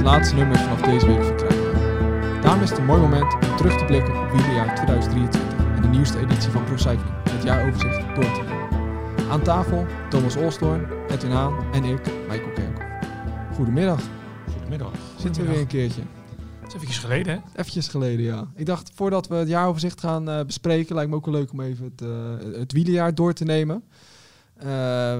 het laatste nummer vanaf deze week verkrijgbaar. Daarom is het een mooi moment om terug te blikken op wielerjaar 2023 en de nieuwste editie van ProCycling, het jaaroverzicht door te nemen. Aan tafel Thomas Olstorn, Edwin Haan en ik, Michael Kerkhoff. Goedemiddag, Goedemiddag. zitten we weer een keertje. Dat is even geleden, hè? Eventjes geleden, ja. Ik dacht, voordat we het jaaroverzicht gaan eh, bespreken, lijkt me ook wel leuk om even het, uh, het wielerjaar door te nemen. Uh,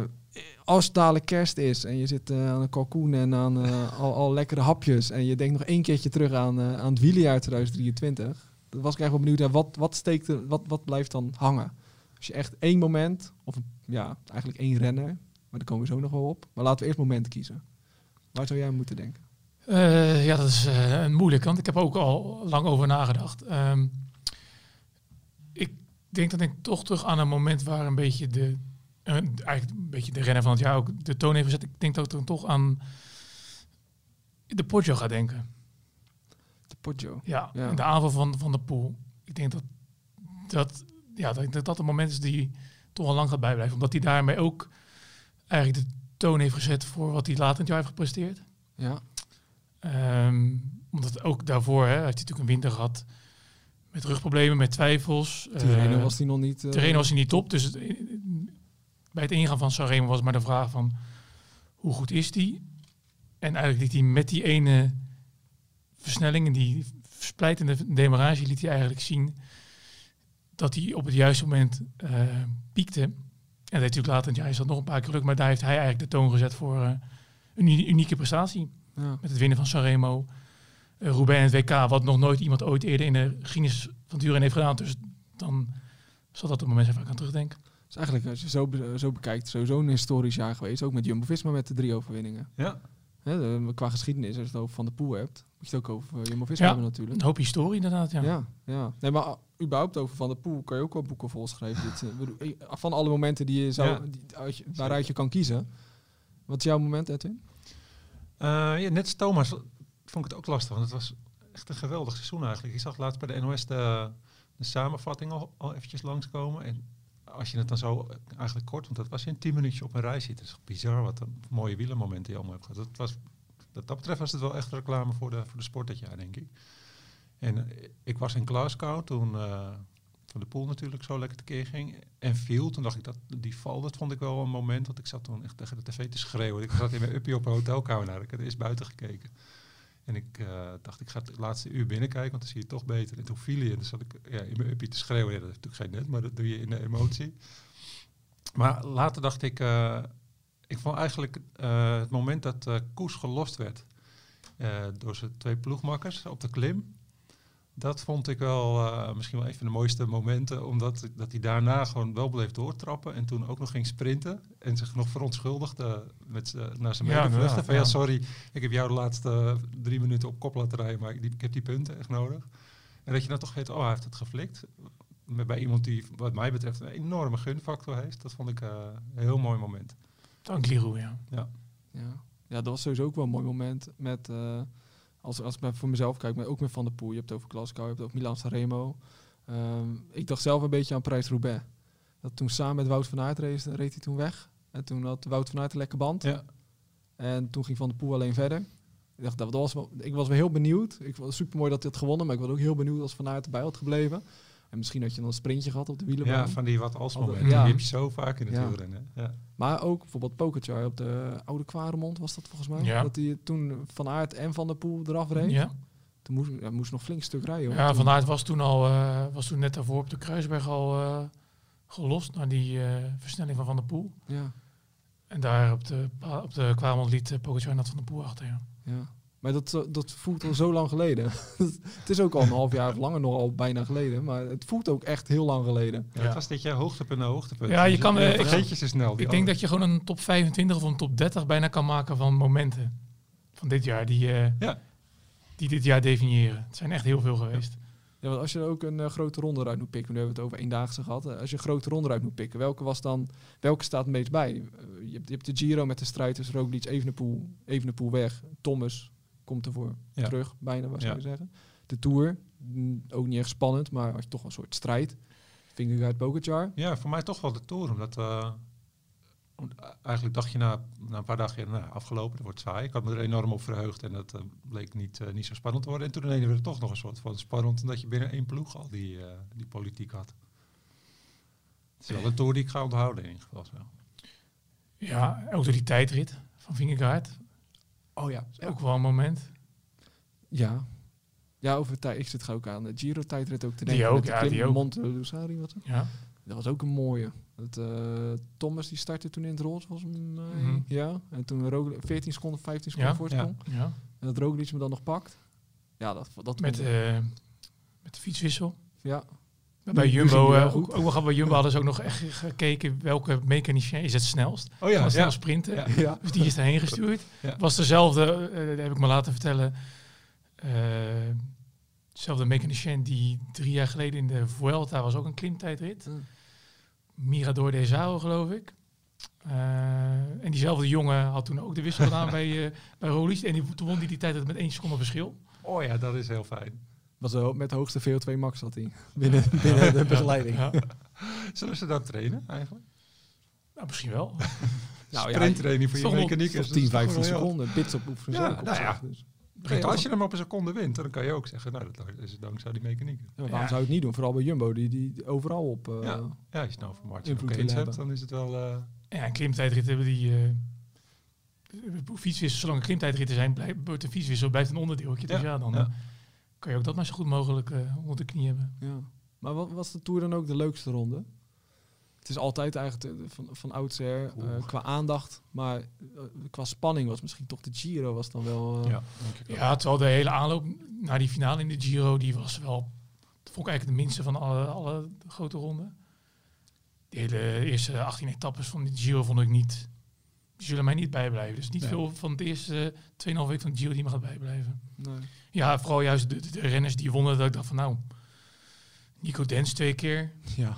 als het dadelijk kerst is en je zit uh, aan een kalkoen en aan uh, al, al, lekkere hapjes en je denkt nog één keertje terug aan, uh, aan het wielerjaar 2023, dan was ik echt wel benieuwd naar wat, wat, steekt er, wat, wat blijft dan hangen? Als je echt één moment, of ja, eigenlijk één renner, maar daar komen we zo nog wel op, maar laten we eerst moment kiezen. Waar zou jij aan moeten denken? ja, dat is een moeilijk, want ik heb ook al lang over nagedacht. Um, ik denk dat ik toch terug aan een moment waar een beetje de eigenlijk een beetje de renner van het jaar ook de toon heeft gezet. Ik denk dat ik dan toch aan de Poggio ga denken. De Poggio? Ja, ja. de aanval van, van de pool. Ik denk dat dat, ja, dat, dat het moment is die toch al lang gaat bijblijven. Omdat hij daarmee ook eigenlijk de toon heeft gezet voor wat hij later in het jaar heeft gepresteerd. Ja. Um, omdat ook daarvoor hè, heeft hij natuurlijk een winter gehad met rugproblemen, met twijfels. Tirreno uh, was hij nog niet. Uh, Tirreno was hij niet top. Dus het, bij het ingaan van Sanremo was maar de vraag van hoe goed is die? En eigenlijk liet hij met die ene versnelling en die versplijtende demarage liet hij eigenlijk zien dat hij op het juiste moment uh, piekte. En dat natuurlijk later in het jaar is dat nog een paar keer maar daar heeft hij eigenlijk de toon gezet voor uh, een unieke prestatie. Ja. Met het winnen van Sanremo, uh, Roubaix en het WK, wat nog nooit iemand ooit eerder in de geschiedenis van het heeft gedaan. Dus dan zal dat het moment zijn waar ik aan terugdenken. Dus eigenlijk, als je zo, be zo bekijkt, sowieso een historisch jaar geweest. Ook met Jumbo-Visma met de drie overwinningen. Ja. Hè, de, qua geschiedenis, als je het over Van de Poel hebt, moet je het ook over Jumbo-Visma ja, hebben natuurlijk. Een hoop historie inderdaad, ja. Ja, ja. Nee, maar überhaupt over Van de Poel kan je ook wel boeken volschrijven. Dit, van alle momenten die je zou, Ja. die, uit je- waaruit je kan kiezen. Wat is jouw moment, Edwin? Eh, ja, net als Thomas vond ik het ook lastig, want het was echt een geweldig seizoen eigenlijk. Ik zag laatst bij de NOS de, de samenvatting al, al eventjes langskomen. En als je het dan zo eh, eigenlijk kort, want dat was in tien minuutjes op een rij ziet. Het is bizar wat een mooie wielermomenten je allemaal hebt gehad. Dat was, dat betreft was het wel echt reclame voor de, voor de sport dat jaar, denk ik. En eh, ik was in Glasgow toen eh, Van de Poel natuurlijk zo lekker tekeer ging. En viel, toen dacht ik dat die val, dat vond ik wel een moment. Want ik zat toen echt tegen de tv te schreeuwen. Ik zat in mijn uppie op een hotelkamer naar. Ik had eerst buiten gekeken. En ik eh, dacht, ik ga het laatste uur binnenkijken, want dan zie je toch beter. En toen viel hij en zat ik ja, in mijn uppie te schreeuwen. Dat heeft natuurlijk geen net, maar dat doe je in de emotie. Maar later dacht ik, eh, ik vond eigenlijk eh, het moment dat Koes gelost werd door zijn twee ploegmakkers op de klim. Dat vond ik wel eh, misschien wel een van de mooiste momenten, omdat dat hij daarna gewoon wel bleef doortrappen en toen ook nog ging sprinten en zich nog verontschuldigde met naar zijn Ja, medevluchten. van ja, ja. sorry, ik heb jou de laatste drie minuten op kop laten rijden, maar ik, die- ik heb die punten echt nodig. En dat je dan toch weet, oh, hij heeft het geflikt. Met- Bij iemand die, wat mij betreft, een enorme gunfactor heeft. Dat vond ik eh, een heel mooi moment. Dank Leroux, ja. Ja. ja, dat was sowieso ook wel een mooi moment. Met, eh, als, als ik voor mezelf kijk, maar ook met Van der Poel. Je hebt het over Glasgow, je hebt het over Milan Sanremo. Ehm, ik dacht zelf een beetje aan Parijs-Roubaix. Dat toen samen met Wout van Aert reed, reed hij toen weg. En toen had Wout van Aert een lekker band. Ja. En toen ging Van der Poel alleen verder. Ik dacht, dat was wel, ik was wel heel benieuwd. Ik was super mooi dat hij had gewonnen, maar ik was ook heel benieuwd als Van Aert erbij had gebleven. En misschien had je dan een sprintje gehad op de wielenbaan. Ja, van die wat als momenten. ja. Die heb je zo vaak in het Ja. wielrennen. Ja. Maar ook bijvoorbeeld Pogacar op de Oude Kwaremond was dat volgens mij. Ja. Dat hij toen Van Aert en Van der Poel eraf reed. Ja, Toen moest, ja, moest nog flink stuk rijden. hoor. ja Toen- Van Aert was toen al, eh, was toen net daarvoor op de Kruisberg al eh, gelost naar die eh, versnelling van Van der Poel. Ja, En daar op de, op de Kwamond liet Pogacar net Van der Poel achter, ja. ja. Maar dat, eh, dat voelt al zo lang geleden. het is ook al een half jaar of langer nog al bijna geleden. Maar het voelt ook echt heel lang geleden. Ja. Het was dit jaar hoogtepunt na hoogtepunt. Ja, je Dus kan, eh, ik- je zo snel. Ik denk dat je gewoon een top 25 of een top 30 bijna kan maken van momenten van dit jaar die, eh, Ja. die dit jaar definiëren. Het zijn echt heel veel geweest. Ja, want als je ook een grote ronde eruit moet pikken, nu hebben we het over eendaagse gehad. eh, als je een grote ronde eruit moet pikken, welke was dan, welke staat het meest bij? Je, hebt, je hebt de Giro met de strijd tussen Roglic, Evenepoel, Evenepoel weg. Thomas komt ervoor Ja. terug, bijna, wat zou Ja. je zeggen. De Tour, mm, ook niet echt spannend, maar als je toch een soort strijd. Vingegaard, Pogacar. Ja, voor mij toch wel de Tour. Omdat, eh, eh, Eigenlijk dacht je na, na een paar dagen, nou, afgelopen, dat wordt saai. Ik had me er enorm op verheugd en dat eh, bleek niet, niet zo spannend te worden. En toen ineens werd het toch nog een soort van spannend, omdat je binnen één ploeg al die, eh, die politiek had. Het is wel een tour die ik ga onthouden in ieder geval. Zo. Ja, ook door die tijdrit van Vingegaard. Oh ja. is Ook wel een moment. Ja. Ja, over tijd. Ik zit ook aan de Giro tijdrit ook te Die denken. ook, met de ja, die ook. Monte Lusari was het. Ja. Dat was ook een mooie. Dat, eh, Thomas die startte toen in het roze volgens mij. Mhm. Ja. En toen Roglic 14 seconden, 15 seconden Ja, voorsprong. ja. En dat Roglic me dan nog pakt. Ja, dat, dat Met, eh, met de fietswissel. ja. Bij Jumbo, die wel eh, ook, ook nog bij Jumbo hadden ze ook nog echt gekeken welke mechanicien is het snelst. Oh ja, snel ja. sprinten. Ja. ja. Dus die is erheen gestuurd. Ja. Was dezelfde, eh, dat heb ik me laten vertellen, eh, dezelfde mechanicien die drie jaar geleden in de Vuelta was ook een klimtijdrit. Mm. Mirador de Sao, geloof ik. Eh, en diezelfde jongen had toen ook de wissel gedaan bij, uh, bij Roglic. En die, toen won hij die tijdrit met één seconde verschil. Oh ja, dat is heel fijn. Was wel met de hoogste VO2 max had hij. Binnen, binnen de begeleiding. Ja. Zullen ze dat trainen eigenlijk? Nou, misschien wel. Nou ja, Sprinttraining voor je dat is 10, toch 15 wel heel- seconden. Bits op oefenen. Ja, nou ja. dus. Als je hem op een seconde wint, dan kan je ook zeggen, nou, dat is dankzij die mechaniek. Ja, waarom Ja. zou je het niet doen? Vooral bij Jumbo, die, die overal op... eh, Ja. Ja, als je nou voor Martin eens hebt, hebben. dan is het wel... eh, Ja, een klimtijdrit hebben die... eh fietswissel, zolang er klimtijdritten zijn, blijft de fietswissel blijft een onderdeeltje. Dus Ja, ja, dan ja. Kan je ook dat maar zo goed mogelijk eh, onder de knie hebben. Ja. Maar wat was de Tour dan ook de leukste ronde? Het is altijd eigenlijk de- van, van oudsher eh, qua aandacht. Maar eh, qua spanning was misschien toch de Giro was dan wel... eh, ja. Ja, terwijl de hele aanloop naar die finale in de Giro, die was wel... Dat vond ik eigenlijk de minste van alle, alle grote ronden. De hele eerste 18 etappes van de Giro vond ik niet... Die zullen mij niet bijblijven. Dus niet Nee. veel van de eerste 2,5 week van de Giro die me gaat bijblijven. nee. Ja, vooral juist de, renners die wonnen. Dat ik dacht van nou, Nico Dens twee keer. Ja.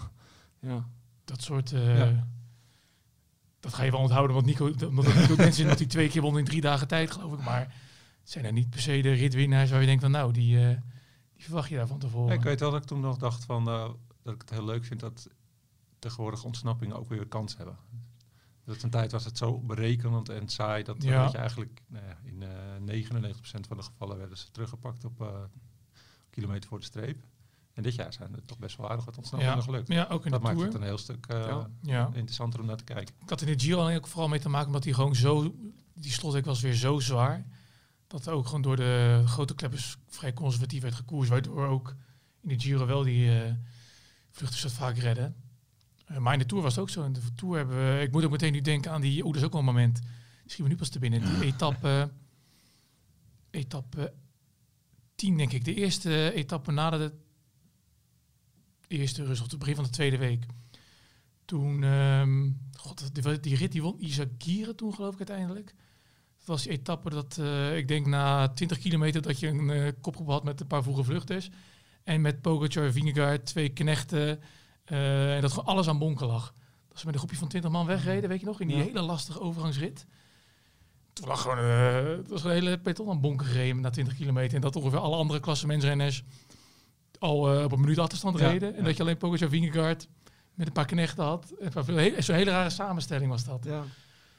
ja. Dat soort... eh, Ja. Dat ga je wel onthouden, want Nico, omdat Nico Dens is, dat hij twee keer won in drie dagen tijd, geloof ik. Maar zijn er niet per se de ritwinnaars waar je denkt van nou, die, eh, die verwacht je daar van tevoren. Ja, ik weet wel dat ik toen nog dacht van, eh, dat ik het heel leuk vind dat tegenwoordig ontsnappingen ook weer kans hebben. Dat een tijd was het zo berekenend en saai dat, Ja. dat je eigenlijk nou ja, in eh 99% van de gevallen werden ze teruggepakt op eh, kilometer voor de streep. En dit jaar zijn er toch best wel aardig wat ontsnappingen ja, gelukt. ja, ook in dat de maakt Tour. het een heel stuk eh, Ja. Interessanter om naar te kijken. Ik had in de Giro alleen ook vooral mee te maken omdat hij gewoon zo... Die slotweek was weer zo zwaar. Dat ook gewoon door de grote kleppers vrij conservatief werd gekoerst. Waardoor ook in de Giro wel die eh vluchters dat vaak redden. Eh, maar in de Tour was het ook zo. In de Tour hebben we... Ik moet ook meteen nu denken aan die... Oh, dat is ook wel een moment. Misschien we nu pas te binnen. Die etappe... etappe 10, denk ik. De eerste etappe na de eerste rust, of het begin van de tweede week. Toen, ehm, god, die, die rit die won Isaac Gieren toen geloof ik uiteindelijk. Dat was die etappe dat, eh, ik denk na 20 kilometer dat je een eh kopgroep had met een paar vroege vluchters. En met Pogacar, Vingegaard, twee knechten. Eh, en dat gewoon alles aan bonken lag. Dat ze met een groepje van 20 man wegreden, weet je nog, in die Ja. hele lastige overgangsrit. Toen lag gewoon, eh, het was een hele peloton aan bonken gereden na 20 kilometer. En dat ongeveer alle andere klassementsrenners al eh, op een minuut achterstand Ja, reden. En ja. dat je alleen Pogacar, Vingegaard met een paar knechten had. Zo'n hele rare samenstelling was dat. Ja.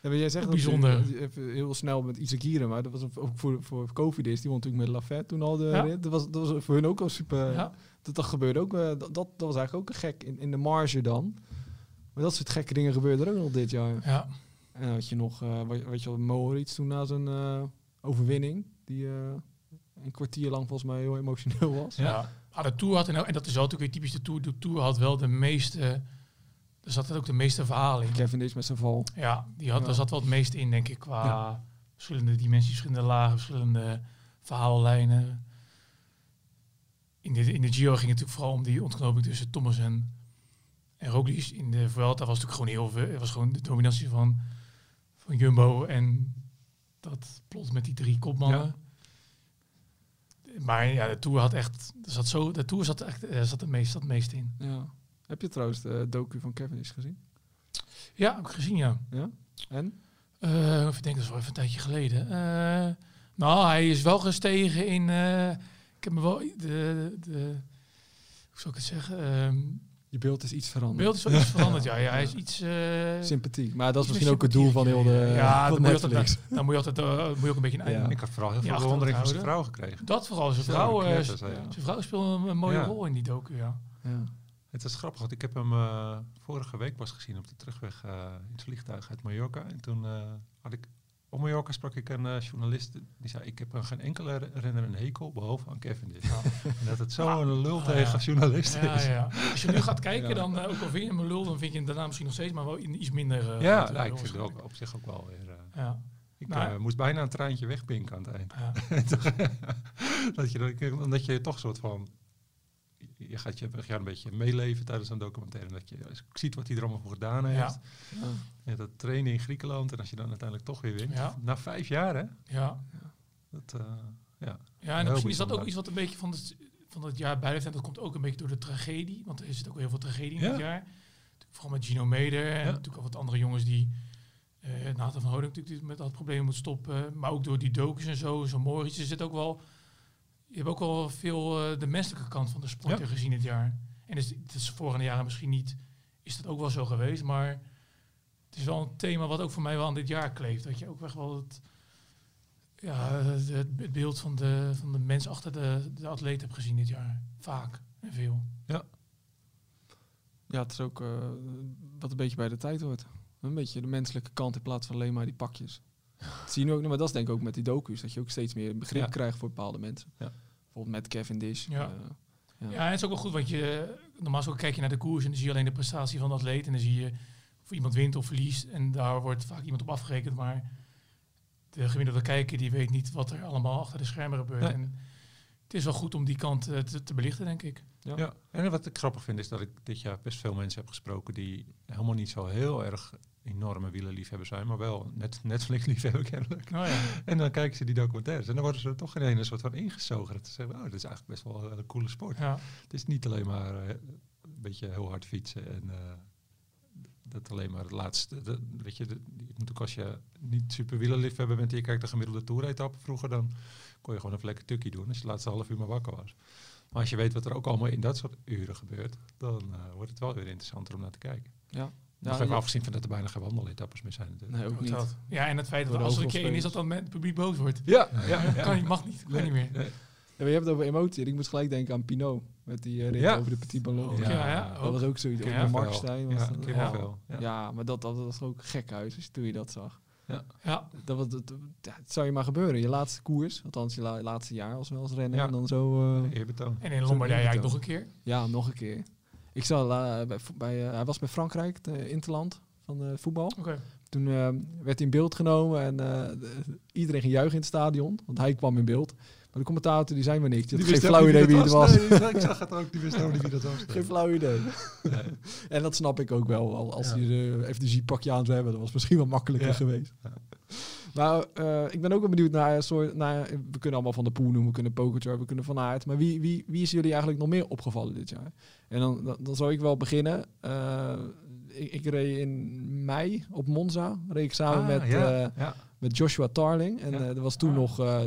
Ja, jij zegt dat bijzonder. even heel snel met Isagire, maar dat was ook voor, voor Covid is. Die won natuurlijk met Lafette toen al de Ja. rit. Dat was, dat was voor hun ook al super. Ja. Dat, dat gebeurde ook. eh, dat, dat, was eigenlijk ook een gek in, in de marge dan. Maar dat soort gekke dingen gebeurden er ook nog dit jaar. Ja. En dan had je nog, eh wat, wat je wel, Moritz toen na zijn eh, overwinning, die een kwartier lang volgens mij heel emotioneel was. Ja. Maar de Tour had, en, en dat is wel natuurlijk weer typisch de Tour, de Tour had wel de meeste, er zat ook de meeste verhalen in. Kevin is met zijn val. Ja, die had, Ja. daar zat wel het meeste in, denk ik, qua Ja. verschillende dimensies, verschillende lagen, verschillende verhaallijnen. In de, in de Giro ging het natuurlijk vooral om die ontknoping tussen Thomas en, en Roglic. In de Vuelta was natuurlijk gewoon heel veel, het was gewoon de dominantie van, van Jumbo en dat plot met die drie kopmannen. Maar ja, de Tour had echt, er zat zo, de Tour zat echt, er zat het meest, zat het meest in. Ja. Heb je trouwens de docu van Kevin is gezien? Ja, heb ik gezien, ja. Ja? En? Eh even denken, dat is wel even een tijdje geleden. Eh, nou, hij is wel gestegen in. eh, ik heb me wel. De, de, hoe zou ik het zeggen? Ehm, Je beeld is iets veranderd. beeld is wel iets veranderd, ja. ja hij is iets... eh, Sympathiek. Maar dat is misschien ook het doel van heel de Ja, van dan moet, je altijd, Netflix. dan moet je altijd eh, moet je ook een beetje een Ja. Ik had vooral heel veel bewondering voor zijn vrouw gekregen. Dat vooral. Zijn Ja, vrouw, eh, je. zijn vrouw speelde een, een mooie Ja. rol in die docu, ja. Ja. Het is grappig, want ik heb hem vorige week pas gezien op de terugweg eh, in het vliegtuig uit Mallorca. En toen eh, had ik op Mallorca sprak ik een eh, journalist die zei: Ik heb aan geen enkele re- renner een hekel behalve aan Cavendish. Ja. En dat het zo'n lul Ah, tegen ja. journalist Ja, is. ja. Als je nu gaat kijken, dan, eh, ook al vind je hem een lul, dan vind je hem daarna misschien nog steeds, maar wel in iets minder... eh, Ja, lul ik vind het ook op zich ook wel weer. Ja, ik Nou, moest bijna een traantje wegpinken aan het eind. ja. dat je, omdat je toch soort van. Je gaat, je gaat een beetje meeleven tijdens een documentaire. En dat je ziet wat hij er allemaal voor gedaan heeft. Ja. Ja. Dat trainen in Griekenland. En als je dan uiteindelijk toch weer wint. Ja. Na vijf jaar, hè? ja. Dat, eh, ja. Ja, en misschien is dat ook iets wat een beetje van het, van het jaar bij heeft. En dat komt ook een beetje door de tragedie. Want er zit ook heel veel tragedie in Ja. dit jaar. Vooral met Gino Meder. En natuurlijk al wat andere jongens die... eh Nathan van Houding natuurlijk met dat probleem moet stoppen. Maar ook door die docus en zo. Zo Moritz. Er zit ook wel... Je hebt ook wel veel eh, de menselijke kant van de sport Ja. gezien dit jaar. En is, het is vorige jaren misschien niet... Is dat ook wel zo geweest. Maar het is wel een thema wat ook voor mij wel aan dit jaar kleeft. Dat je ook echt wel het... Ja, het, het beeld van de, van de mens achter de, de atleet heb gezien dit jaar. Vaak en veel. Ja, het is ook eh, wat een beetje bij de tijd hoort. Een beetje de menselijke kant in plaats van alleen maar die pakjes. Dat zie je nu ook, maar dat is denk ik ook met die docu's. Dat je ook steeds meer begrip Ja. krijgt voor bepaalde mensen. Ja. Bijvoorbeeld met Kevin Dish. Ja. eh, Ja. Ja. en het is ook wel goed, want je, normaal kijk je naar de koers en dan zie je alleen de prestatie van de atleet. En dan zie je of iemand wint of verliest. En daar wordt vaak iemand op afgerekend. Maar de gemiddelde kijker die weet niet wat er allemaal achter de schermen gebeurt. Nee. En het is wel goed om die kant eh, te, te belichten, denk ik. Ja. Ja. En wat ik grappig vind is dat ik dit jaar best veel mensen heb gesproken die helemaal niet zo heel erg enorme wielerliefhebber zijn, maar wel net Netflix-liefhebber kennelijk. Nou ja, En dan kijken ze die documentaires en dan worden ze er toch in een soort van ingezogen. Dat ze zeggen, oh, dat is eigenlijk best wel een coole sport. ja. Het is niet alleen maar eh, een beetje heel hard fietsen en eh, dat alleen maar het laatste. weet je, die- natuurlijk als je niet super wielerliefhebber bent en je kijkt de gemiddelde toeretappe vroeger, dan kon je gewoon even lekker tukkie doen als je de laatste half uur maar wakker was. Maar als je weet wat er ook allemaal in dat soort uren gebeurt, dan eh, wordt het wel weer interessanter om naar te kijken. Ja. Nog Ja, even ja. afgezien van dat er bijna geen wandeletappes meer zijn natuurlijk. Nee, ook Ook niet. dat. Ja, en het feit dat als er een keer in is dat dan met het publiek boos wordt. Ja, Kan niet, mag niet, kan niet meer. Nee. Ja, maar je hebt het over emotie. Ik moest gelijk denken aan Pinot. Met die eh, rit Ja. over de Petit Ballon. Ja, Ja, ja, Dat ook. was ook zoiets. Ook Ja. Markstein. Was Ja, dat, ja. Ja. ja, maar dat, dat was ook gek huis toen je dat zag. Ja, Dat, was, dat, ja, het zou je maar gebeuren. Je laatste koers, althans je la- laatste jaar als wel als renner. Ja. En dan zo... eh, Eerbetoon. en in Lombardije eigenlijk nog een keer. Ja, nog een keer. Ik zat la- bij, bij, eh, hij was met Frankrijk, de Interland van eh, voetbal. Oké. Toen eh, werd hij in beeld genomen en eh, de- iedereen ging juichen in het stadion, want hij kwam in beeld. Maar de commentator die zei maar niks. Die had geen flauw idee wie het was. Nee, ik zag het ook, die wist ook niet wie dat was. Geen flauw idee. Nee. En dat snap ik ook wel. Al- Als Ja. je uh, FDG pakje aan zou hebben, dat was misschien wel makkelijker Ja. geweest. Ja. Maar eh, ik ben ook wel benieuwd naar een soort... Naar, we kunnen allemaal Van de Poel noemen, we kunnen Pogacar, we kunnen Van Aert. Maar wie, wie, wie is jullie eigenlijk nog meer opgevallen dit jaar? En dan, dan, dan zou ik wel beginnen. Eh, ik, ik reed in mei op Monza. Reed ik samen Ah, met, ja, eh, ja. met Joshua Tarling. En Ja. eh, er was toen Ah. nog... eh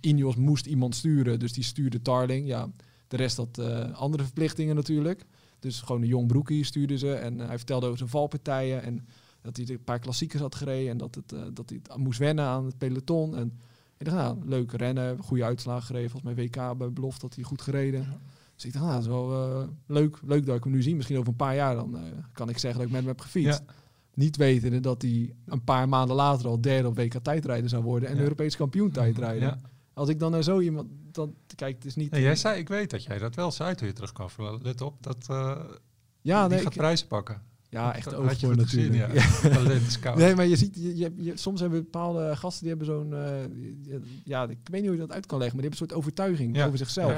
Ineos moest iemand sturen, dus die stuurde Tarling. Ja, de rest had eh, andere verplichtingen natuurlijk. Dus gewoon een jong broekie stuurde ze. En eh, hij vertelde over zijn valpartijen. En dat hij een paar klassiekers had gereden. En dat, het, eh, dat hij het moest wennen aan het peloton. En ik dacht, nou, leuk rennen. Goede uitslagen gereden. Volgens mij WK bij Belofte had hij goed gereden. Ja. Dus ik dacht, nou, dat is wel eh, leuk, leuk dat ik hem nu zie. Misschien over een paar jaar dan eh, kan ik zeggen dat ik met hem heb gefietst. Ja. Niet wetende dat hij een paar maanden later al derde op WK tijdrijden zou worden. En Ja. Europees kampioen tijdrijden. Als ik dan naar zo iemand... Dan, kijk, het is niet... Nee, jij zei, ik weet dat jij dat wel zei toen je terugkwam. Let op, dat eh ja, die nee, gaat ik- prijzen pakken. Ja, echt Dat oog voor goed gezien, natuurlijk. ja. Nee, maar je ziet, je, je, je- soms hebben bepaalde gasten die hebben zo'n, eh, ja, ik weet niet hoe je dat uit kan leggen, maar die hebben een soort overtuiging Ja. over zichzelf.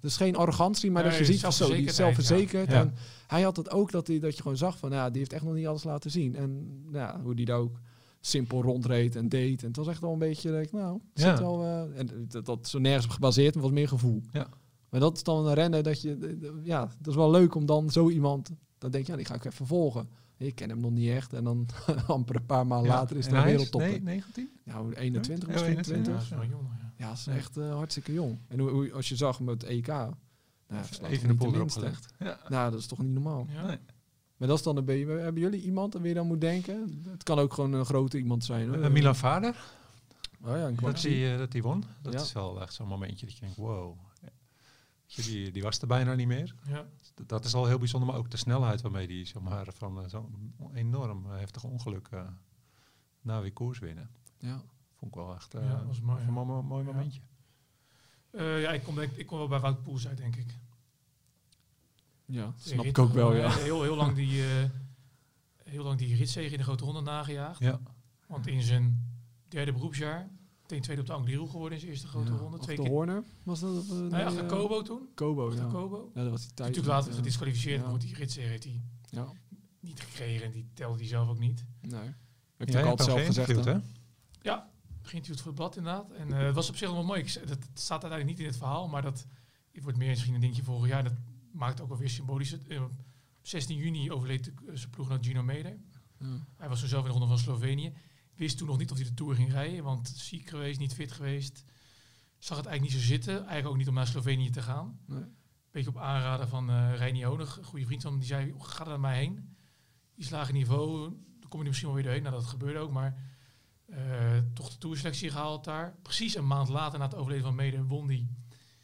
Dat is geen arrogantie, maar dat je ziet van zo, die is zelfverzekerd. En hij had het ook dat, hij, dat je gewoon zag van, ja, die heeft echt nog niet alles laten zien. En nou ja, hoe die daar ook simpel rondreed en deed. En het was echt wel een beetje, dat ik, nou, het zit wel, eh, en dat, dat is zo nergens op gebaseerd, maar was meer gevoel. Ja. Maar dat is dan een rennen dat je, ja, dat is wel leuk om dan zo iemand, dan denk je, ja, die ga ik even volgen. Ik ken hem nog niet echt. En dan amper een paar maanden Ja. later is hij wereldtopper. Nee, 19? Nou, 21 Ja, misschien, 21, 20. Ja, dat is wel jong, ja. Ja, dat is echt eh, hartstikke jong. En hoe, hoe- als je zag met EK, Nou, Even de niet boel erop minste. gelegd. Ja. Nou, dat is toch niet normaal. Ja. Nee. Maar dat is dan een beetje... Hebben jullie iemand aan wie je dan moet denken? Het kan ook gewoon een grote iemand zijn. hoor. Eh, Milan Vader, Oh ja, een dat kwartier. hij, eh, dat hij won. Dat Ja. is wel echt zo'n momentje dat je denkt, wow. Die, die was er bijna niet meer. Ja. Dat- Dat is al heel bijzonder, maar ook de snelheid waarmee die zeg maar, van eh, zo'n enorm eh, heftig ongeluk eh na weer koers winnen. Ja. Vond ik wel echt eh, Ja, dat was mooi, een ja. mooi Ja. momentje. Eh, ja, ik kom, denk, ik kom wel bij Wout Poels uit, denk ik. ja, Die snap ik ook wel, ja. Heel, heel, lang die, eh heel lang die ritzege in de grote ronde nagejaagd. Ja. Want in zijn derde beroepsjaar, meteen tweede op de Angliru geworden in zijn eerste grote Ja. ronde. Twee de keer. Horner was dat? Eh, Nee, nee, achter eh, Kobo toen. Kobo, Achter ja. Kobo. Ja, dat was die tijd. Natuurlijk later ja. gedisqualificeerd, Ja. maar goed, die ritzege heeft hij Ja, niet gekregen. En die telde hij zelf ook niet. nee. Ook hebt altijd zelf gezegd, hè? hè? Geïnterviewd voor het blad inderdaad. En eh, het was op zich wel mooi. Ik, dat, het staat uiteindelijk niet in het verhaal, maar dat het wordt meer misschien een dingetje vorig jaar. Dat maakt ook alweer symbolisch. Eh, Op 16 juni overleed de- eh, zijn ploeggenoot Gino Meder. Ja. Hij was toen zelf in de ronde van Slovenië. Wist toen nog niet of hij de Tour ging rijden, want ziek geweest, niet fit geweest. Zag het eigenlijk niet zo zitten. Eigenlijk ook niet om naar Slovenië te gaan. Nee. Beetje op aanraden van eh Reinier Honig, een goede vriend van hem. Die zei, ga er naar mij heen. Die lage niveau, dan kom je misschien wel weer doorheen. Nou, dat gebeurde ook, maar eh, toch de tourselectie gehaald daar. Precies een maand later, na het overleden van Mede, won die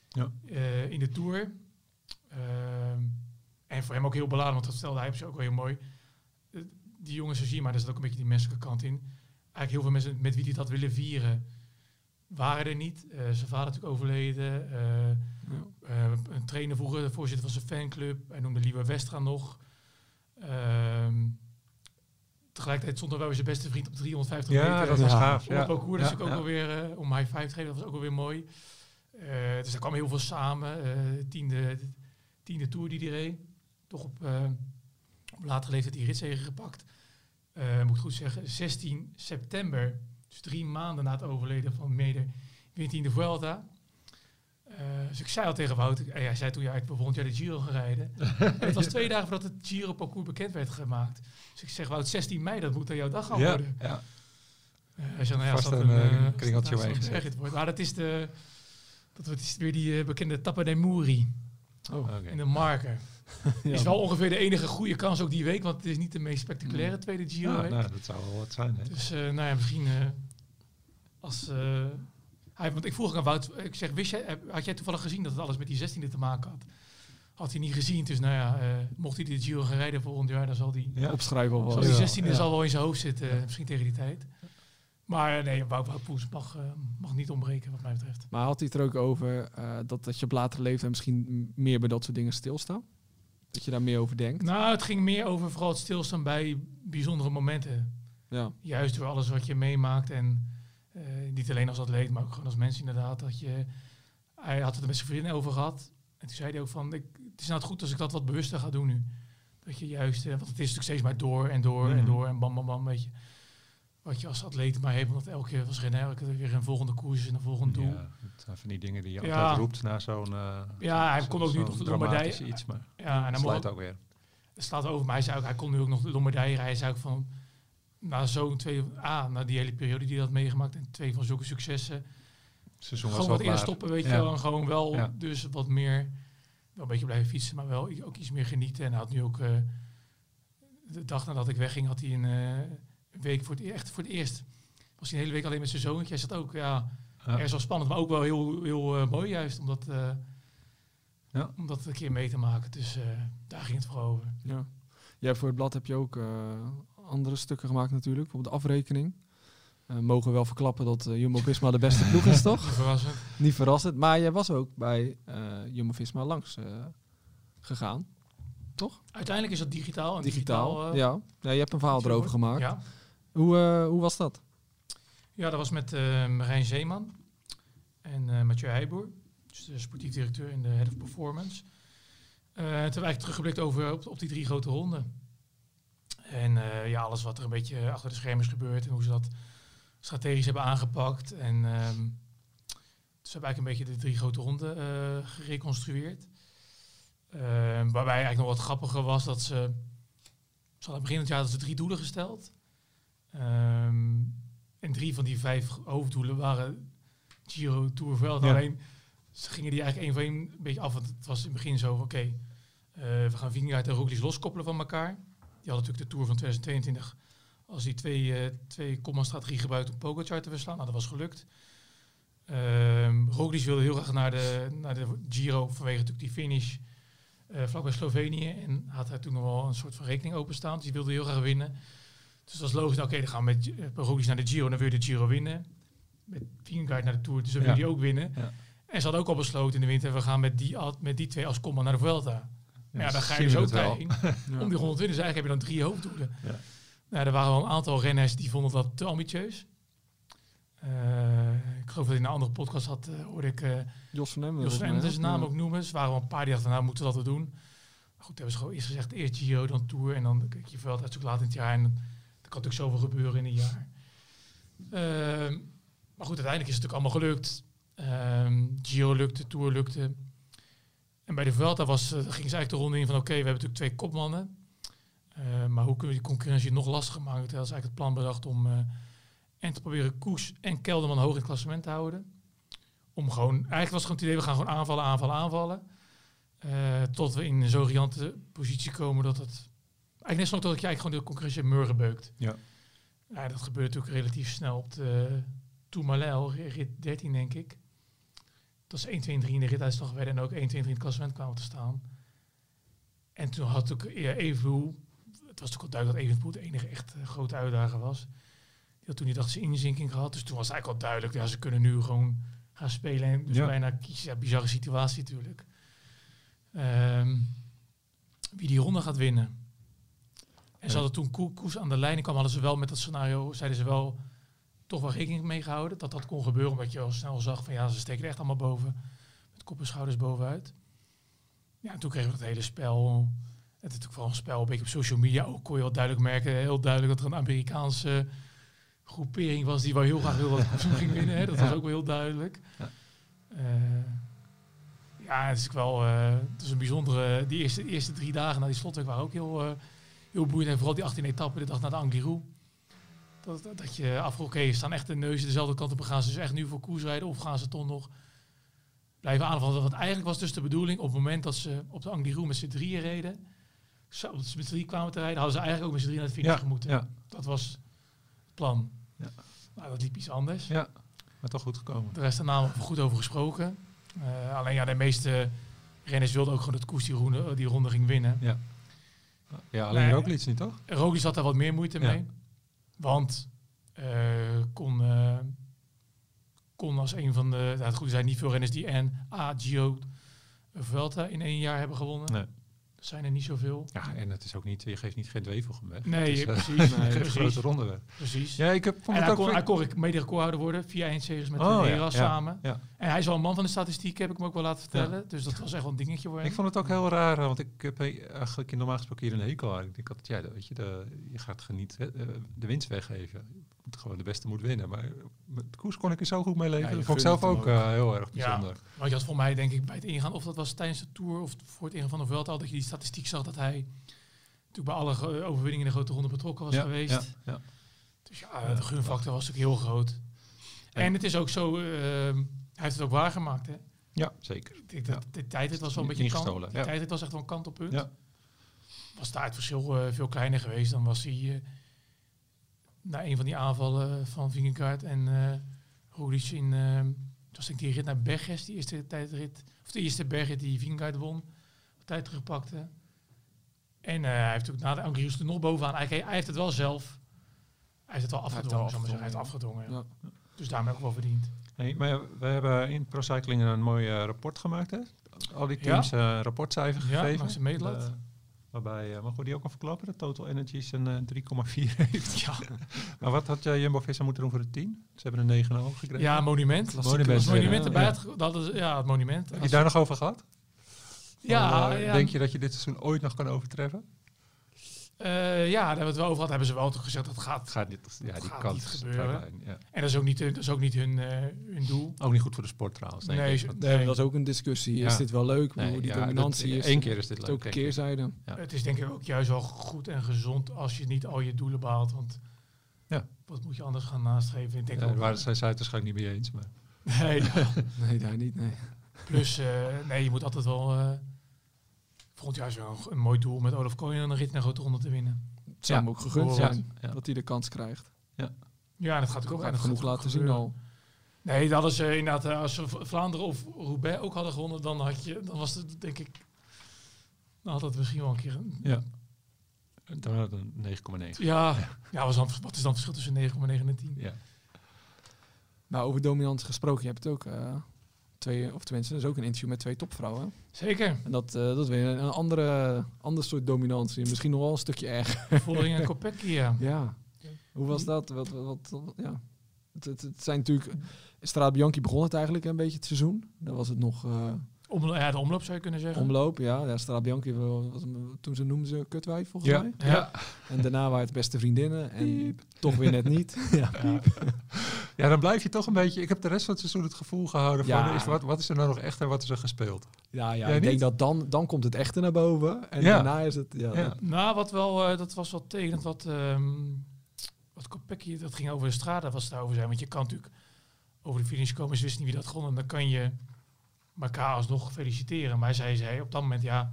Ja. eh, in de Tour. En voor hem ook heel beladen, want dat stelde hij op zich ook wel heel mooi. Die jongens, zo zie je maar, daar zit ook een beetje die menselijke kant in. Eigenlijk heel veel mensen met wie die dat willen vieren, waren er niet. Eh, zijn vader natuurlijk overleden. eh, Ja. eh, een trainer vroeger, de voorzitter van zijn fanclub. Hij noemde Lieber Westra nog. Ehm, tegelijkertijd stond er wel weer zijn beste vriend op 350 Ja, meter. dat was gaaf. Op Ja. parcours, dus Ja, ook alweer om high five te geven, dat was ook alweer mooi. Dus er kwam heel veel samen. tiende, tiende tour die hij reed. Toch op, op latere leeftijd die ritzegen gepakt. Eh, moet ik goed zeggen, 16 september, dus drie maanden na het overleden van Meder, wint hij in de Vuelta. Eh, dus ik zei al tegen Wout, en hij zei toen, ja, ik wil volgend jaar de Giro gaan rijden. en het was twee dagen voordat het Giro-parcours bekend werd gemaakt. Dus ik zeg, Wout, 16 mei, dat moet aan jouw dag gaan Ja, worden. ja. Eh, hij zei, nou ja, Vast een, een, eh, eh, kringeltje omheen wordt. Maar dat is, de, dat wordt is weer die eh, bekende Tappa dei Muri Oh, in de marker. ja. Is wel ongeveer de enige goede kans ook die week, want het is niet de meest spectaculaire tweede Giro Ja, nou, dat zou wel wat zijn. Hè? Dus eh, nou ja, misschien eh, als... eh, hij, want ik vroeg ook aan Wout, ik zeg, wist jij, had jij toevallig gezien dat het alles met die 16e te maken had? Had hij niet gezien, dus nou ja, eh, mocht hij de Giro gaan rijden volgend jaar, dan zal die, Ja. Opschrijven al zal wel. die Ja. 16e Ja. zal wel in zijn hoofd zitten, misschien tegen die tijd. Maar nee, Wout, Wout Poels mag, mag niet ontbreken wat mij betreft. Maar had hij het er ook over eh, dat, dat je op latere leeftijd misschien meer bij dat soort dingen stilstaat? Dat je daar meer over denkt? Nou, het ging meer over vooral het stilstaan bij bijzondere momenten. Ja. Juist door alles wat je meemaakt. En eh, niet alleen als atleet, maar ook gewoon als mens inderdaad. Dat je, hij had het er met zijn vrienden over gehad. En toen zei hij ook van, ik, het is nou goed als ik dat wat bewuster ga doen nu. Dat je juist, eh, want het is natuurlijk steeds maar door en door en Mhm. door en bam bam bam, weet je. Wat je als atleet maar heeft, omdat elke keer was elke keer weer een volgende koers en een volgend doel. Ja, het zijn van die dingen die je Ja. altijd roept na zo'n eh, Ja, hij zo- kon ook nu nog de Lombardije- iets, maar Ja, en dan mocht, ook weer. het slaat over, maar hij zei ook, hij kon nu ook nog de Lombardije rijden. Hij zei ook van, na zo'n twee, A, na die hele periode die hij had meegemaakt en twee van zulke successen, seizoen was gewoon wat eerst stoppen, weet je wel. En gewoon wel Ja. dus wat meer, wel een beetje blijven fietsen, maar wel ook iets meer genieten. En hij had nu ook, eh, de dag nadat ik wegging, had hij een eh, een week voor het, e- echt voor het eerst. Was hij een hele week alleen met zijn zoontje. Hij zat ook, ja, Ja. ergens wel spannend, maar ook wel heel, heel eh, mooi juist, om dat, eh, Ja. om dat een keer mee te maken. Dus eh, daar ging het vooral over. ja. Jij voor het blad heb je ook andere stukken gemaakt natuurlijk. Bijvoorbeeld de afrekening. Eh, mogen we wel verklappen dat Jumbo-Visma de beste ploeg is, toch? Niet verrassend. Niet verrassend. Maar jij was ook bij Jumbo-Visma langs gegaan. Uiteindelijk is dat digitaal. En Digitaal. digitaal, ja. ja. Je hebt een verhaal erover over. gemaakt. Ja. Hoe, eh, hoe was dat? ja, dat was met eh Marijn Zeeman en eh Mathieu Heijboer. Dus de sportief directeur en de head of performance. Toen hebben eigenlijk teruggeblikt over op, die drie grote ronden. En ja, alles wat er een beetje achter de schermen is gebeurd en hoe ze dat strategisch hebben aangepakt. En ehm dus hebben eigenlijk een beetje de drie grote ronden gereconstrueerd. Waarbij eigenlijk nog wat grappiger was dat ze... Ze hadden begin het jaar dat ze drie doelen gesteld. Ehm, en drie van die vijf hoofddoelen waren Giro, Tour. Ja. Alleen Ze gingen die eigenlijk één voor één een beetje af. Want het was in het begin zo oké, eh, we gaan Vingegaard en Roglic loskoppelen van elkaar. Die hadden natuurlijk de Tour van 2022 als die twee, eh twee comma-strategie gebruikt om Pogacar te verslaan. Nou, dat was gelukt. Ehm Roglic wilde heel graag naar de, naar de Giro vanwege natuurlijk die finish eh vlakbij Slovenië. En had hij toen nog wel een soort van rekening openstaan. Dus die wilde heel graag winnen. Dus dat was logisch. nou, Oké, dan gaan we met uh, Roglic naar de Giro. Dan wil je de Giro winnen. Met Vingegaard naar de Tour. Dus dan wil Ja. je die ook winnen. Ja. En ze hadden ook al besloten in de winter. We gaan met die, met die twee als comma naar de Vuelta. Maar ja, dan ga je dus ook. Ja. Om die 120 dus eigenlijk heb je dan drie hoofddoelen. Ja. Nou, er waren wel een aantal renners die vonden dat te ambitieus. Eh, ik geloof dat in een andere podcast had, eh, hoorde ik eh Jos van Emden zijn naam Ja. ook noemen. Ze waren wel een paar die dachten, nou moeten we dat wel doen. Maar goed, hebben ze gewoon eerst gezegd, eerst Giro, dan Tour. En dan kijk je veld natuurlijk laat in het jaar. En kan natuurlijk zoveel gebeuren in een jaar. Ehm, maar goed, uiteindelijk is het natuurlijk allemaal gelukt. Ehm, Giro lukte, Tour lukte. En bij de Vuelta was, eh, gingen ze eigenlijk de ronde in van... oké, we hebben natuurlijk twee kopmannen. Eh, maar hoe kunnen we die concurrentie nog lastiger maken? Dat is eigenlijk het plan bedacht om... eh, en te proberen Koes en Kelderman hoog in het klassement te houden. Om gewoon... Eigenlijk was het gewoon het idee, we gaan gewoon aanvallen, aanvallen, aanvallen. Eh, tot we in zo'n riante positie komen dat het... Eigenlijk net zo tot je eigenlijk gewoon de concurrentie murgen beukt. Ja. Ja, dat gebeurt natuurlijk relatief snel op de Tourmalet, rit 13 denk ik. Dat is 1, 2 en 3 in de rituitslag werden en ook 1, 2 en 3 in het klassement kwamen te staan. En toen had ook ja, Evenpoel, het was natuurlijk al duidelijk dat Evenpoel de enige echt grote uitdager was. Die had toen niet dacht ze inzinking gehad, dus toen was het eigenlijk al duidelijk, ja, ze kunnen nu gewoon gaan spelen en dus Ja. bijna kiezen. Ja, bizarre situatie natuurlijk. Ehm, wie die ronde gaat winnen. En ze hadden toen Koe- Koes aan de lijn kwam, hadden ze wel met dat scenario, zeiden ze wel, toch wel rekening mee gehouden. Dat dat kon gebeuren, omdat je al snel zag van ja, ze steken echt allemaal boven. Met kop en schouders bovenuit. Ja, en toen kregen we dat hele spel. Het is natuurlijk vooral een spel, een beetje op social media ook kon je wel duidelijk merken, heel duidelijk dat er een Amerikaanse groepering was die wel heel graag wilde dat Koes ging winnen. Hè. Dat was ook wel heel duidelijk. Ja. Eh, ja, het is wel, eh, het is een bijzondere, die eerste, eerste drie dagen na die slotweek waren ook heel, eh, heel boeiend. En vooral die 18 etappen, de dag na de Angliru. Dat, dat, dat je afvroeg, oké, staan echt de neuzen dezelfde kant op. Gaan ze dus echt nu voor koers rijden of gaan ze toch nog blijven aanvallen? Want eigenlijk was dus de bedoeling, op het moment dat ze op de Angliru met z'n drieën reden, zo, dat ze met z'n drieën kwamen te rijden, hadden ze eigenlijk ook met z'n drieën naar de finish Ja, moeten. ja, Dat was het plan. Ja. Nou, dat liep iets anders. ja, maar toch goed gekomen. De rest daar namen we goed over gesproken. Eh, alleen ja, de meeste renners wilden ook gewoon dat Koes die ronde, die ronde ging winnen. Ja, ja alleen Nee. Roglic niet, toch? Roglic had daar wat meer moeite mee. Want eh, kon, eh, kon als een van de... Nou, het goede zijn niet veel renners die en A, Giro, Vuelta in één jaar hebben gewonnen. Nee. Zijn er niet zoveel. Ja, en het is ook niet, je geeft niet geen dwevelgem weg. Nee, het is, eh, precies. nee, geen precies, grote ronde weg. precies. Ja, ik heb, vond En hij ook kon, hij kon mede recordhouder worden via eindzegers met Oh, de ja, Hera ja, samen. ja. En hij is wel een man van de statistiek, heb ik me ook wel laten vertellen. Dus dat was echt wel een dingetje voor hem. Ik vond het ook heel raar, want ik heb eh, eigenlijk normaal gesproken hier een hekel aan. Ik denk altijd, ja, weet je, de, je gaat genieten, eh, de winst weggeven. Gewoon de beste moet winnen. Maar met de koers kon ik er zo goed mee leven. Ja, dat vond ik zelf ook ook. eh, heel erg Ja. bijzonder. Want je had voor mij, denk ik, bij het ingaan, of dat was tijdens de Tour of voor het ingaan van de Vuelta, al dat je die statistiek zag dat hij natuurlijk bij alle overwinningen in de grote ronde betrokken was ja, geweest. Ja, ja. Dus ja, de gunfactor was natuurlijk heel groot. En het is ook zo, eh, hij heeft het ook waargemaakt. Hè? ja, zeker. Ik denk dat Ja. de tijd het was wel een beetje kant, de ja. tijd het was echt wel een kantelpunt. Ja. Was daar het verschil eh, veel kleiner geweest, dan was hij eh, na een van die aanvallen van Vingegaard en uh, Roglic in, het was denk ik die rit naar Berges, die eerste tijdrit, of de eerste bergrit die Vingegaard won, tijd terugpakte. En eh, hij heeft ook na de Anglius er nog bovenaan, hij, hij heeft het wel zelf, hij heeft het wel heeft afgedwongen, maar zeggen. hij heeft afgedwongen, afgedwongen. ja. Ja. Dus daarmee ook wel verdiend. Hey, maar ja, we hebben in ProCycling een mooi eh, rapport gemaakt, hè? Al die Ja. teams eh, een rapportcijfer Ja, gegeven. langs de meetlat. Eh, waarbij, uh, mogen we die ook al verklappen? De Total Energies een uh, 3,4 heeft. Ja, maar wat had uh, Jumbo-Visma moeten doen voor de 10? Ze hebben een 9,5 gekregen. ja monument. Monument, erbij. Ja. Dat is, ja, het monument. Heb je daar nog over gehad? ja, Van, eh, ja, Denk je dat je dit seizoen ooit nog kan overtreffen? Eh, ja, daar hebben we het wel over gehad. Hebben ze wel toch gezegd dat het gaat. Het gaat niet. Ja, die gaat kans niet gebeuren. Ja. En dat is ook niet, hun- dat is ook niet hun, eh, hun doel. Ook niet goed voor de sport trouwens. Denk Nee, ik. zo- Want- Nee, dat is ook een discussie. Is Ja. dit wel leuk? nee, Nee, die ja, dat- dominantie is, Één keer is dit is leuk. ook een keerzijde. Ja. Het is denk ik ook juist wel goed en gezond als je niet al je doelen behaalt. Want Ja. wat moet je anders gaan nastreven? Ik denk Ja, ook, daar waren zij het waarschijnlijk niet mee eens. Maar nee, Nee, daar niet. Nee. Plus, eh, nee, je moet altijd wel... volgend jaar is wel een, een mooi doel met Olaf Koyen en een rit naar grote ronde te winnen. Het zou Ja. hem ook gegund zijn ja. dat hij de kans krijgt. Ja, en dat gaat ook heeft genoeg laten zien al. Nee, dat is eh, inderdaad, eh, als ze Vlaanderen of Roubaix ook hadden gewonnen, dan had je, dan was het denk ik, dan had het misschien wel een keer een, Ja. Dan had het een 9,9. ja, ja, was dan, wat is dan het verschil tussen 9,9 en 10? Ja. Nou, over dominant gesproken, je hebt het ook eh, twee, of tenminste, dat is ook een interview met twee topvrouwen. Zeker, En dat, eh, dat is weer een andere, ander soort dominantie. Misschien nog wel een stukje erger. Vollering en Kopecky, ja. Ja. Hoe was dat? Wat, wat, wat- ja. Het, het, het zijn natuurlijk... Strade Bianchi begon het eigenlijk een beetje het seizoen. Dan was het nog eh, Om, ja, de omloop zou je kunnen zeggen. omloop. Ja, ja Strade Bianchi, was, toen ze noemden ze kutwijf volgens Ja. mij. Ja. En daarna waren het beste vriendinnen. En toch weer net niet. ja. Ja. Ja, dan blijf je toch een beetje... Ik heb de rest van het seizoen het gevoel gehouden van... Is, wat, wat is er nou nog echt en wat is er gespeeld? Ja, ja Jij ik denk dat dan, dan komt het echte naar boven. En Ja. daarna is het... Ja, Ja. dat- Nou, wat wel, eh, dat was wel tegenend wat, ehm wat Kopecky, dat ging over de strade, was het daarover zijn. Want je kan natuurlijk over de finish komen, ze wisten niet wie dat gewonnen. En dan kan je elkaar alsnog feliciteren. Maar zij zei op dat moment, ja,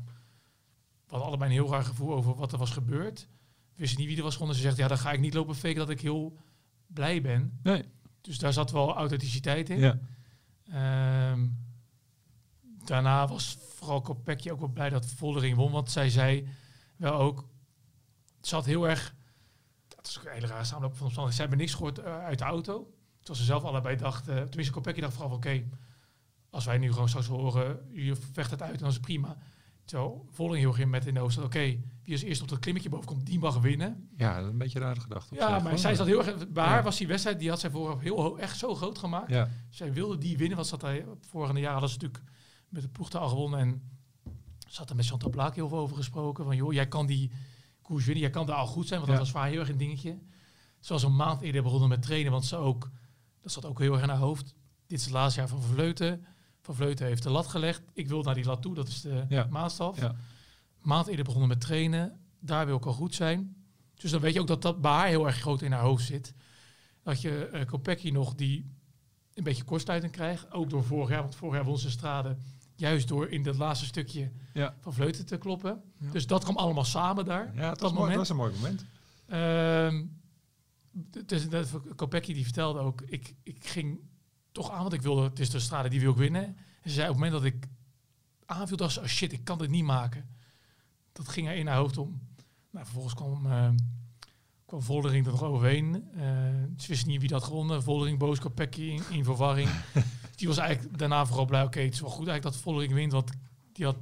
we hadden allebei een heel raar gevoel over wat er was gebeurd. Wisten niet wie er was gewonnen. Ze zegt, ja, dan ga ik niet lopen faken dat ik heel blij ben. Nee. Dus daar zat wel authenticiteit in. Ja. Ehm, daarna was vooral Kopecky ook wel blij dat Voldering won. Want zij zei wel ook... Het zat heel erg... Dat is ook een hele rare samenloop van omstandigheden. Zij hebben niks gehoord eh, uit de auto. Terwijl ze zelf allebei dachten... tenminste, Kopecky dacht vooral van... Oké, als wij nu gewoon straks horen... Je vecht het uit, dan is het prima. Terwijl Voldering heel in met in de zat... Oké, wie als eerst op dat klimmetje boven komt, die mag winnen. ja, dat is een beetje raar gedacht. Ja, maar hoor. zij zat heel erg... Bij Ja. haar was die wedstrijd... Die had zij vooraf heel echt zo groot gemaakt. Ja, Zij wilde die winnen, want had hij vorige jaar hadden ze natuurlijk met de ploeg al gewonnen. En had er met Chantal Blaak heel veel over gesproken. Van joh, jij kan die koers winnen, jij kan daar al goed zijn. Want Ja. dat was voor heel erg een dingetje. Ze was een maand eerder begonnen met trainen, want ze ook, dat zat ook heel erg in haar hoofd. Dit is het laatste jaar van Vleuten. Van Vleuten heeft de lat gelegd. Ik wil naar die lat toe, dat is de Ja. maatstaf. Ja. Maand eerder begonnen met trainen. Daar wil ik al goed zijn. Dus dan weet je ook dat dat bij haar heel erg groot in haar hoofd zit. Dat je Kopecky nog die een beetje kortsluiting krijgt. Ook door vorig jaar, want vorig jaar won ze Strade. Juist door in dat laatste stukje Ja. van Vleuten te kloppen. Ja. Dus dat kwam allemaal samen daar. ja dat was, mooi, het was een mooi moment. D- dus dat, Kopecky die vertelde ook, ik, ik ging toch aan, want ik wilde, het is de strade die wil ik winnen. En ze zei op het moment dat ik aanviel, dacht ze, oh shit, ik kan dit niet maken. Dat ging er in haar hoofd om. Nou, vervolgens kwam, ehm kwam Voldering er nog overheen. Eh, ze wisten niet wie dat gewonnen. Voldering boos, Kopecky in, in verwarring. die was eigenlijk daarna vooral blij, oké, het is wel goed eigenlijk dat Voldering wint, want die had,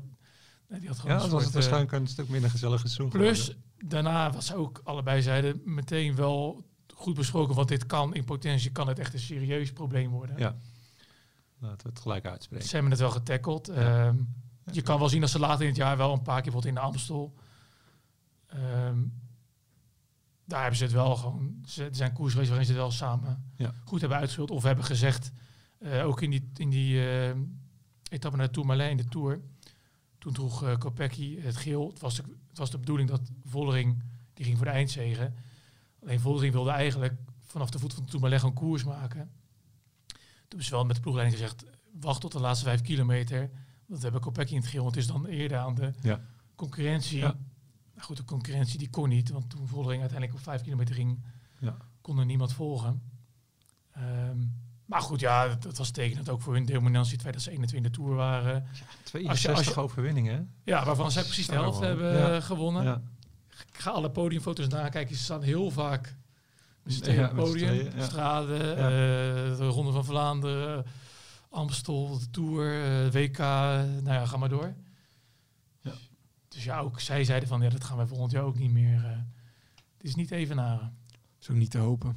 nee, die had gewoon Ja, dan was het eh, waarschijnlijk een stuk minder gezellig seizoen Plus, geworden. daarna was ze ook allebei zeiden meteen wel goed besproken, want dit kan in potentie kan het echt een serieus probleem worden. Ja. Laten we het gelijk uitspreken. Ze hebben het wel getackeld. Ja. Ehm, je kan wel zien dat ze later in het jaar wel een paar keer bijvoorbeeld in de Amstel. ehm, daar hebben ze het wel gewoon. Ze, er zijn koers geweest waarin ze het wel samen Ja. goed hebben uitgespeeld. Of hebben gezegd, eh, ook in die, in die ehm, etappe naar Tourmalet in de Tour. Toen droeg eh Kopecky het geel. Het was, de, het was de bedoeling dat Vollering, die ging voor de eindzegen. Alleen Vollering wilde eigenlijk vanaf de voet van Tourmalet gewoon koers maken. Toen is wel met de ploegleiding gezegd, wacht tot de laatste vijf kilometer. Dat hebben Kopecky in het geel, want het is dan eerder aan de Ja. concurrentie. Ja. Nou goed, de concurrentie die kon niet, want toen Vollering uiteindelijk op vijf kilometer ging, Ja. kon er niemand volgen. Ehm, maar goed, ja, dat, dat was tekenend ook voor hun dominantie, het feit dat ze 21 in de Tour waren. 62 als je- overwinningen, hè? Ja, waarvan zij precies de helft hebben Ja. gewonnen. Ja. Ga alle podiumfoto's nakijken. Ze staan heel vaak met Ja, op het met z'n podium. ja. Strade, eh, de Ronde van Vlaanderen, Amstel, de Tour, eh, WK. Nou ja, ga maar door. Ja. Dus ja, ook zij zeiden van, ja, dat gaan wij volgend jaar ook niet meer. eh het is niet even na. Zo niet te hopen.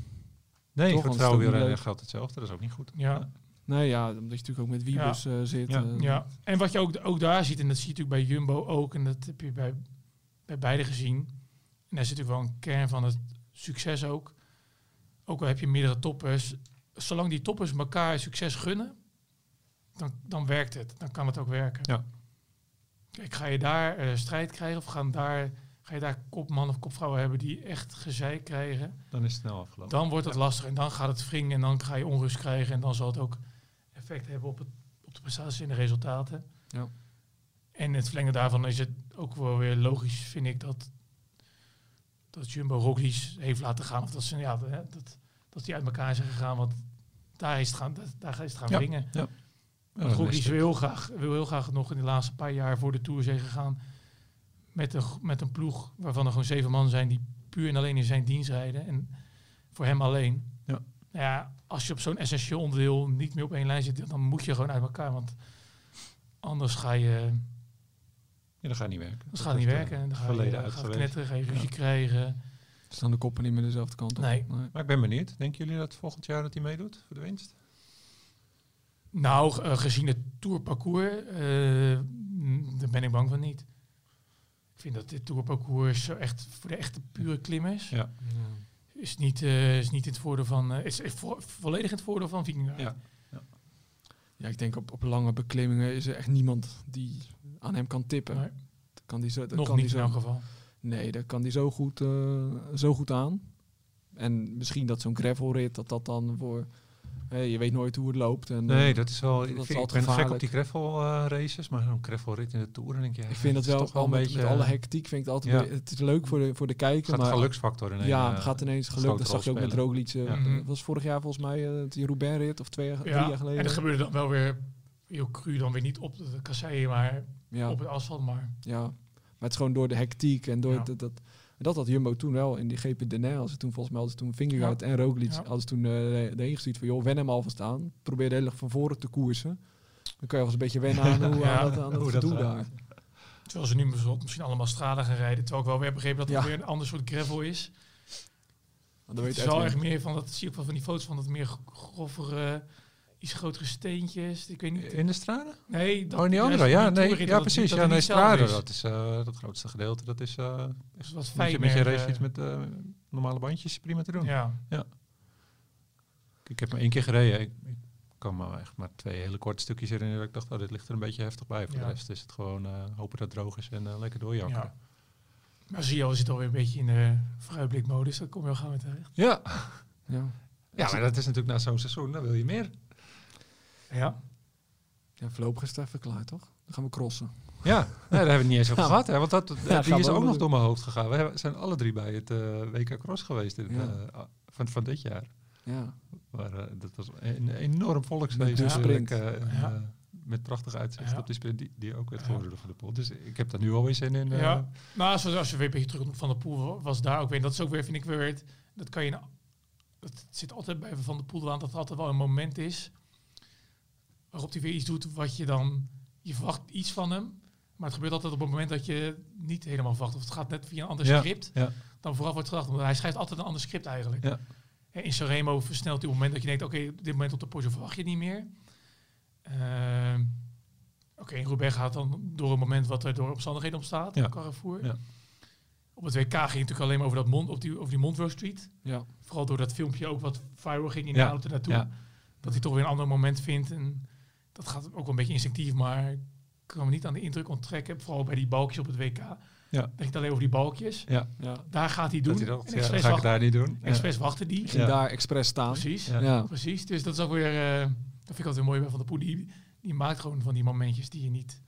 Nee, Toch, vrouwenwielrennen leuk. geldt hetzelfde. Dat is ook niet goed. Ja, Nee, ja, omdat je natuurlijk ook met Wiebus eh, zit. Ja. eh, ja. En wat je ook, ook daar ziet, en dat zie je natuurlijk bij Jumbo ook, en dat heb je bij, bij beide gezien. En daar zit natuurlijk wel een kern van het succes ook. Ook al heb je meerdere toppers, zolang die toppers elkaar succes gunnen, dan, dan werkt het. Dan kan het ook werken. Ja. Kijk, ga je daar eh, strijd krijgen of gaan daar, ga je daar kopman of kopvrouw hebben die echt gezeik krijgen, Dan is het snel afgelopen. dan wordt het lastig en dan gaat het wringen en dan ga je onrust krijgen en dan zal het ook effect hebben op, het, op de prestaties en de resultaten. Ja. En het verlengen daarvan is het ook wel weer logisch, vind ik, dat, dat Jumbo Roglic heeft laten gaan. Of dat ze ja, dat, dat die uit elkaar zijn gegaan. Want daar is het gaan, daar is het gaan wringen. Ja, Want Roglic wil heel, graag, wil heel graag nog in de laatste paar jaar voor de Tour zijn gegaan. Met een, met een ploeg waarvan er gewoon zeven man zijn die puur en alleen in zijn dienst rijden. En voor hem alleen. Ja. Nou ja, als je op zo'n essentieel onderdeel niet meer op één lijn zit, dan moet je gewoon uit elkaar. Want anders ga je, Ja, dat gaat niet werken. dat gaat niet werken. En dan ga je, verleden ga je uitgewezen. knetteren, ga je ruzie Ja. krijgen. Staan de koppen niet meer dezelfde kant op? Nee. Maar ik ben benieuwd. Denken jullie dat volgend jaar dat hij meedoet voor de winst? Nou, eh, gezien het tourparcours, eh, mm, daar ben ik bang van niet. Ik vind dat dit tourparcours zo echt voor de echte pure klimmers Ja. is niet, eh, is niet in het voordeel van, eh, is, is vo- volledig in het voordeel van Vingegaard. Ja. Ja, ik denk op, op lange beklimmingen is er echt niemand die aan hem kan tippen. Dat kan die zo, dat nog kan die niet in zo, elk geval. Nee, dat kan die zo goed, eh, zo goed aan. En misschien dat zo'n gravelrit, dat dat dan voor... hè, je weet nooit hoe het loopt. En, Nee, eh, dat is wel. dat ik, is vind, ik altijd ben gek op die gravel eh, races, maar zo'n gravel rit in de tour, dan denk je. ja, ik vind dat wel, toch wel al met, met alle hectiek vind ik het altijd ja. een beetje- het is leuk voor de, voor de kijker. gaat maar geluksfactor in. ja, een, het gaat ineens geluk. Dat zag je ook met. Roglic. Ja. Mhm. Dat was vorig jaar volgens mij uh, die Roubaix-rit of twee, jaar- drie Ja, jaar geleden. en dat gebeurde dan wel weer heel cru, dan weer niet op de kasseien, maar ja. op het asfalt. Maar Ja, maar het is gewoon door de hectiek en door Ja. dat, dat, dat had Jumbo toen wel in die GP de Nijl. Als ze toen volgens mij hadden toen Vingegaard en Roglic Ja. hadden ze toen uh, erheen gestuurd van joh, wen hem alvast aan. Probeer de hele dag van voren te koersen. Dan kan je wel eens een beetje wennen aan hoe Ja, aan dat, aan dat dat daar. terwijl ze nu misschien allemaal straden gaan rijden, terwijl ik wel weer begrepen dat het Ja. weer een ander soort gravel is. Want dan Het weet is wel Edwin. echt meer van, dat zie ik wel van die foto's van dat meer gro- grovere, iets grotere steentjes. Ik weet niet. In de straten? Nee, Oh, in die andere. Ja, nee, ja dat precies. dat Ja, het nee, is. Dat is eh dat grootste gedeelte. Dat is eh Dus wat met, je, fijn met je meer, racefiets eh, met eh, normale bandjes prima te doen. Ja, Ik heb maar één keer gereden. Ik, ik kan maar echt maar twee hele korte stukjes herinneren. dat Ik dacht, oh, dit ligt er een beetje heftig bij. Voor Ja. de rest is het gewoon eh, hopen dat het droog is en eh, lekker doorjakken. ja. Maar zie je al, we zitten alweer een beetje in de vooruitblikmodus. Dan kom je al gaan met terecht. Ja. Ja. ja, maar dat is natuurlijk na zo'n seizoen. Dan wil je meer. Ja. ja, voorlopig is het even klaar, toch? Dan gaan we crossen. Ja, nee, daar hebben we het niet eens over Ja. gehad. Hè, want dat, Ja, die is ook nog door mijn hoofd gegaan. We zijn alle drie bij het eh, WK Cross geweest in, het, Ja. eh, van, van dit jaar. Ja. Maar, eh, dat was een enorm volksfeest. Met sprint. eh, en, eh, met prachtig uitzicht Ja. op die sprint die, die ook werd Ja. gewonnen voor de pool. Dus ik heb daar nu alweer zin in. eh, ja. Nou, als, we, als je weer een beetje terug van de pool was daar ook weer. Dat is ook weer, vind ik weer, dat kan je, nou- dat zit altijd bij Van de Poel aan, dat er altijd wel een moment is waarop hij weer iets doet wat je dan, je verwacht iets van hem. Maar het gebeurt altijd op het moment dat je niet helemaal verwacht. Of het gaat net via een ander Ja. script Ja. dan vooraf wordt gedacht. Want hij schrijft altijd een ander script eigenlijk. Ja. En In Sanremo versnelt hij op het moment dat je denkt, oké, op dit moment op de Porsche verwacht je niet meer. Ehm, oké, in Roubaix gaat dan door een moment wat er door omstandigheden ontstaat, Ja. Carrefour. Ja. Op het WK ging het natuurlijk alleen maar over dat mond, op die, over die Montreux Street. Ja. Vooral door dat filmpje ook wat viral ging in de auto naartoe. Ja. Dat hij toch weer een ander moment vindt. En dat gaat ook wel een beetje instinctief, maar ik kan me niet aan de indruk onttrekken. Vooral bij die balkjes op het WK. Ja. Het alleen over die balkjes. Ja, ja. Daar gaat hij doen. dat hij En dacht, ja, expres, ga ik wacht, daar niet doen. Ja. expres wachten die. Ik ging Ja. daar expres staan. Precies. Ja. Ja. Precies. Dus dat is ook weer, eh, dat vind ik altijd mooi bij Van der Poel. Die, die maakt gewoon van die momentjes die je niet,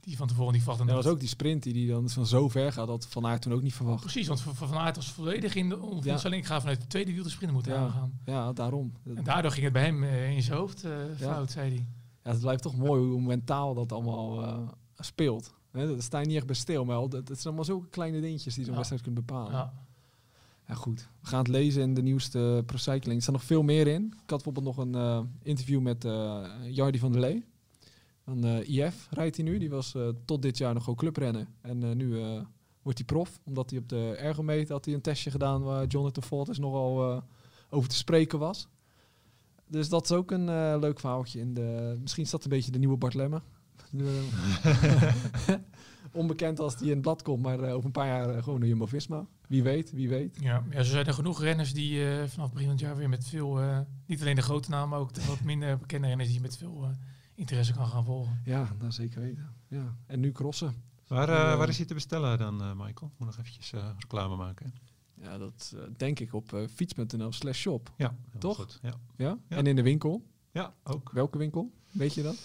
die van tevoren niet verwacht. En En dat dat- was ook die sprint die, die dan van zo ver gaat, dat Van Aert toen ook niet verwacht. Precies, want Van, Aert was volledig in de onveronderstelling. Ik ga vanuit de tweede wiel de sprint moeten Ja. aangaan. Ja, daarom. En daardoor ging het bij hem eh, in zijn hoofd eh, fout, zei hij. Ja, het blijft toch mooi hoe mentaal dat allemaal eh, speelt. Hè, daar sta je niet echt bij stil, maar dat, het zijn allemaal zulke kleine dingetjes die zo'n wedstrijd kunnen bepalen. Ja. Ja. goed. We gaan het lezen in de nieuwste Pro Cycling. Er staat nog veel meer in. Ik had bijvoorbeeld nog een interview met eh Jardi van der Lee. Van IF rijdt hij nu. Die was eh, tot dit jaar nog gewoon clubrennen. En eh, nu eh, wordt hij prof. Omdat hij op de ergometer had hij een testje gedaan waar Jonathan Fortes nogal eh, over te spreken was. Dus dat is ook een leuk verhaaltje. In de, misschien is dat een beetje de nieuwe Bart Lemme. De- Onbekend als die in het blad komt, maar over een paar jaar gewoon een Jumbo-Visma. Wie weet, wie weet. Ja, ja, zo zijn er genoeg renners die vanaf begin van het jaar weer met veel, niet alleen de grote namen, ook de wat minder bekende renners die met veel interesse kan gaan volgen. Ja, dat zeker weten. Ja. En nu crossen. Waar, eh, waar is hij te bestellen dan, eh, Michael? Moet nog eventjes eh, reclame maken. Ja, dat eh, denk ik op fiets.nl slash shop. Ja, Toch? Goed. Ja. Ja? Ja. En in de winkel. Ja, ook. Welke winkel? Weet je dat?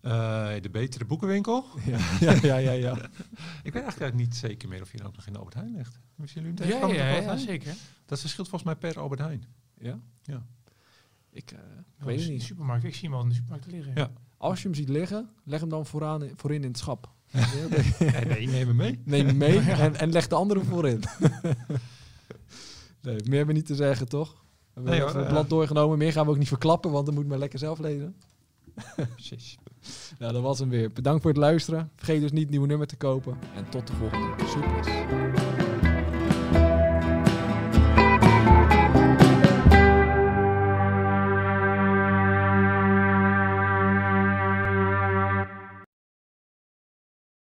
Eh, de betere boekenwinkel. ja, ja, ja, ja, ja. Ik weet eigenlijk niet zeker meer of je ook nog in de Albert Heijn ligt. Misschien jullie Ja, hem ja, ja, zeker. Dat verschilt volgens mij per Albert Heijn. Ja? Ja. Ik, ik weet het de niet. supermarkt. Ik zie hem al in de supermarkt liggen. Ja. Als je hem ziet liggen, leg hem dan vooraan, voorin in het schap. Nee, neem hem mee. Neem hem mee en, en leg de andere voorin. nee, meer hebben we niet te zeggen, toch? We hebben Nee, het blad doorgenomen. Meer gaan we ook niet verklappen, want dan moet maar lekker zelf lezen. Precies. Nou, dat was hem weer. Bedankt voor het luisteren. Vergeet dus niet het nieuwe nummer te kopen. En tot de volgende Supers.